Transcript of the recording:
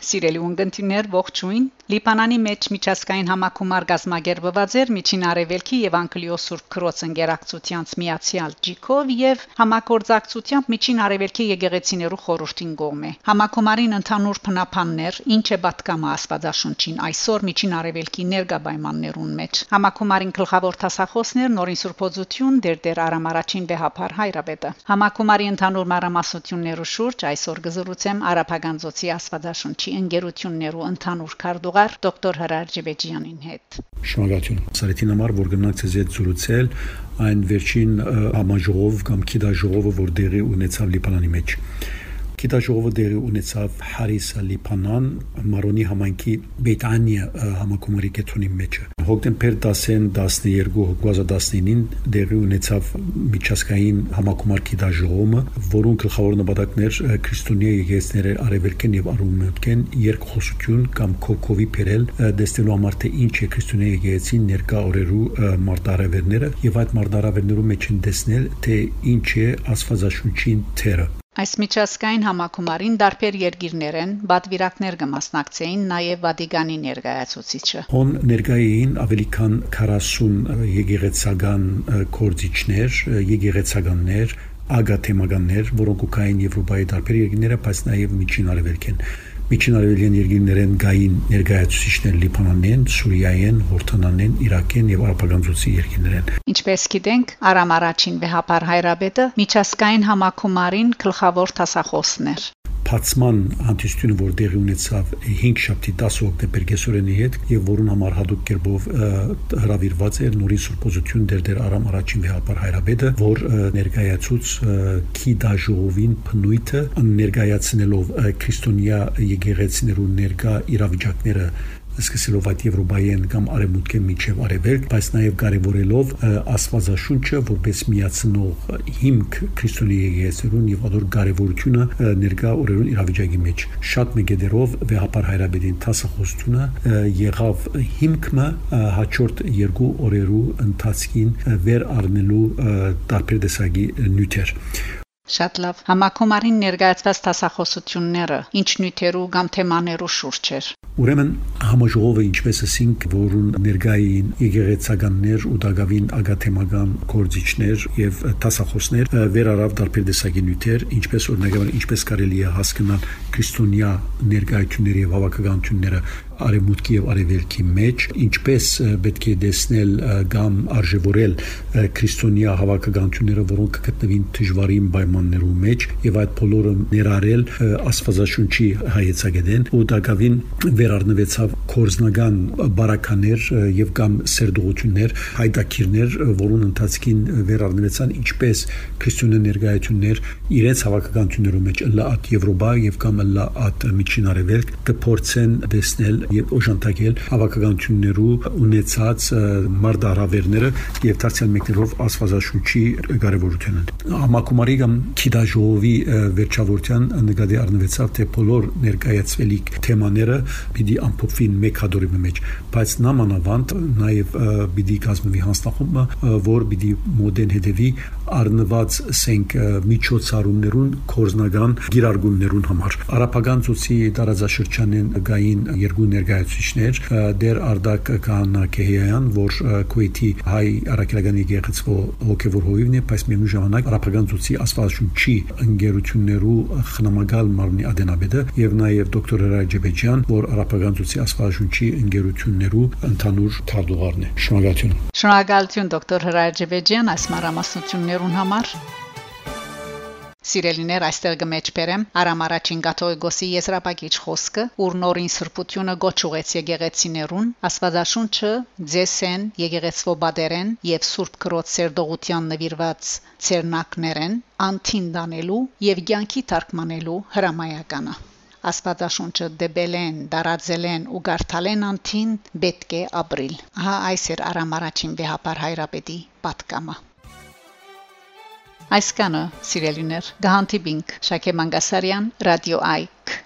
Սիրելի ունգընտիներ ողջույն Լիբանանի մեջ միջազգային համակումար գազմագերբված էր Միջին Արևելքի եւ Անգլիոս Սուրբ Քրոց ընկերակցությանց միացյալ Ջիկով եւ համակորձակցությամբ Միջին Արևելքի եկեղեցիներու խորհրդին գոմե Համակումարին ընդհանուր փնապաններ ինչ է պատկամը Աստվածաշունչին այսօր Միջին Արևելքի ներգա պայմաններուն մեջ Համակումարին գլխավոր տասախոսներ նորին Սուրբոզություն դեր դեր Արամ առաջին վեհապար հայրաբեդը Համակումարի ընդհանուր մարամասություններու շուրջ այսօր գզրուցեմ Արաբական ծոցի Աստվածաշունչի ընկերություններու ընդհանուր քարտուղար դոկտոր Հրար Ջեբեջյանին հետ։ Շնորհակալություն։ Սարեթին համար որ գնաց ձեզ հետ զրուցել այն վերջին համաժողով կամ քիդաժողովը որ դեղի ունեցավ Լիբանանի մեջ։ Գիտաժողովը դերի ունեցավ Հարիսա Լիփանան Մարոնի համայնքի Բեյտանիա համակոմարի կեթոնի մեջ։ Հոկտեմբեր 10-ին 12 2019-ին դերի ունեցավ միջազգային համակոմար գիտաժողովը, որոնց գլխավոր նպատակներ քրիստոնյա եկեղեցիների արևելքեն եւ արևմուտքեն երկխոսություն կամ կոկովի փերել դեստելու համար թե ինչ է քրիստոնյա եկեղեցին ներկա օրերու մարտարավերները եւ այդ մարտարավերներու մեջ են տեսնել թե ինչ է աստվածաշունչին թերը Այս միջազգային համակումարին դարբեր երկիրներեն բադվիրակներ կմասնակցեին նաև Վատիկանի ներկայացուցիչը։ Հոն ներկային ավելի քան 40 եկեղեցական կորձիչներ, եկեղեցականներ, ագաթեմականներ, որոնք ուկային Եվրոպայի դարբեր երկիրները, բայց նաև միջին արևելքեն Միջին արևելյան երկիրներեն գային ներկայացուցիչներ Լիբանանեն, Սուրիայեն, Հորդանանեն, Իրաքեն եւ Արաբական ծոցի երկիրներեն։ Ինչպես գիտենք, Արամ առաջին վեհապար հայրաբեդը միջազգային համակումարին գլխավոր տասախոսներ փացման հանդիսությունը որ դեղի ունեցավ 5 շաբթի 10 հոկտեմբեր գեսորենի հետ եւ որուն համար հadoop կերպով հրավիրված էր նորի սուրբոզություն դեր դեր արամ առաջին վեհապար հայրաբեդը որ ներկայացուց քիդաժովին փնույթը ներկայացնելով քրիստոնյա եկեղեցիներու ներկա իրավիճակները սկսելով այդ Եվրոպայեն կամ արևմուտքեն միջև արևելք, բայց նաև կարևորելով Աստվածաշունչը որպես միացնող հիմք քրիստոնյա եկեղեցերուն եւ ադոր կարևորությունը ներկա օրերուն իրավիճակի մեջ։ Շատ մեգեդերով վեհապար հայրաբեդին տասախոսությունը եղավ հիմքը հաջորդ երկու օրերու ընթացքին վեր առնելու տարբեր տեսակի նյութեր Շատ լավ։ Համակոմարին ներկայացված տասախոսությունները ինչ նյութերու կամ թեմաներու շուրջ էր։ Ուրեմն համաժողովը ինչպես ասինք, որուն ներկային եկեղեցականներ ու դակավին ագաթեմական կորձիչներ եւ տասախոսներ վերարավ դարբեր տեսակի նյութեր, ինչպես օրինակ ինչպես կարելի է հասկանալ քրիստոնյա ներկայությունների եւ հավաքականությունները արևմուտքի եւ արևելքի մեջ ինչպես պետք է դեսնել կամ արժևորել քրիստոնյա հավաքականությունները որոնք գտնվին դժվարին պայմաններում մեջ եւ այդ բոլորը ներառել աստվածաշունչի հայեցագետեն ու դակավին վերառնվեցավ կորզնական բարականեր եւ կամ սերդողություններ հայտակիրներ որոնց ընթացքին վերառնվեցան ինչպես քրիստոնյա ներկայություններ իրենց հավաքականություններում մեջ լաատ Եվրոպա եւ կամ լաատ միջին արևելք կփորձեն դեսնել եւ օժանդակել հավաքականություններու ունեցած մարդարավերները եւ դարձյալ մեկներով աստվածաշունչի կարեւորությունը համակումարի կամ քիդաժովի վերջավորության նկատի առնվեցավ թե բոլոր ներկայացվելիք թեմաները պիտի ամփոփվին մեկ հադորի մեջ բայց նամանավանդ նաեւ պիտի կազմվի հանձնախումբը որ պիտի մոդեն հետևի առնված սենք միջոցառումներուն կորզնական գիրարգումներուն համար արաբական ծոցի տարածաշրջանին գային երկու ներկայացուցիչներ դեր Արդակ Կանակեյան, որ Քուեյթի հայ արաքելական եկեղեցու հոգևոր հովիվն է, բայց միևնույն ժամանակ արաբական ծոցի աստվածաշունչի ընկերություններու խնամակալ մարմնի ադենաբեդը եւ նաեւ դոկտոր Ռաջեբեջյան, որ արաբական ծոցի աստվածաշունչի ընկերություններու ընդհանուր թարգուղարն է։ Շնորհակալություն։ Շնորհակալություն դոկտոր Ռաջեբեջյան այս մարամասնություններուն համար։ Սիրելիներ, այստեղ գմեջբերեմ Արամ առաջին Կաթողիկոսի եզրապակիչ խոսքը, ուր նորին սրբությունը գոչուեց եկեղեցիներուն, Աստվածաշունչը ձեսեն, եկեղեցվոբադերեն եւ Սուրբ Քրոց սերդողության նվիրված ցերնակներեն անթին դանելու եւ ցանկի թարգմանելու հրամայականա։ Աստվածաշունչը դեբելեն, դարաձելեն ու գարթալեն անթին պետք է ապրիլ։ Ահա այս էր Արամ առաջին վեհապար հայրապետի պատկամը։ Այսքանը, սիրելիներ, գահանտիբինք Շակե Մանգասարյան, Ռադիո Այք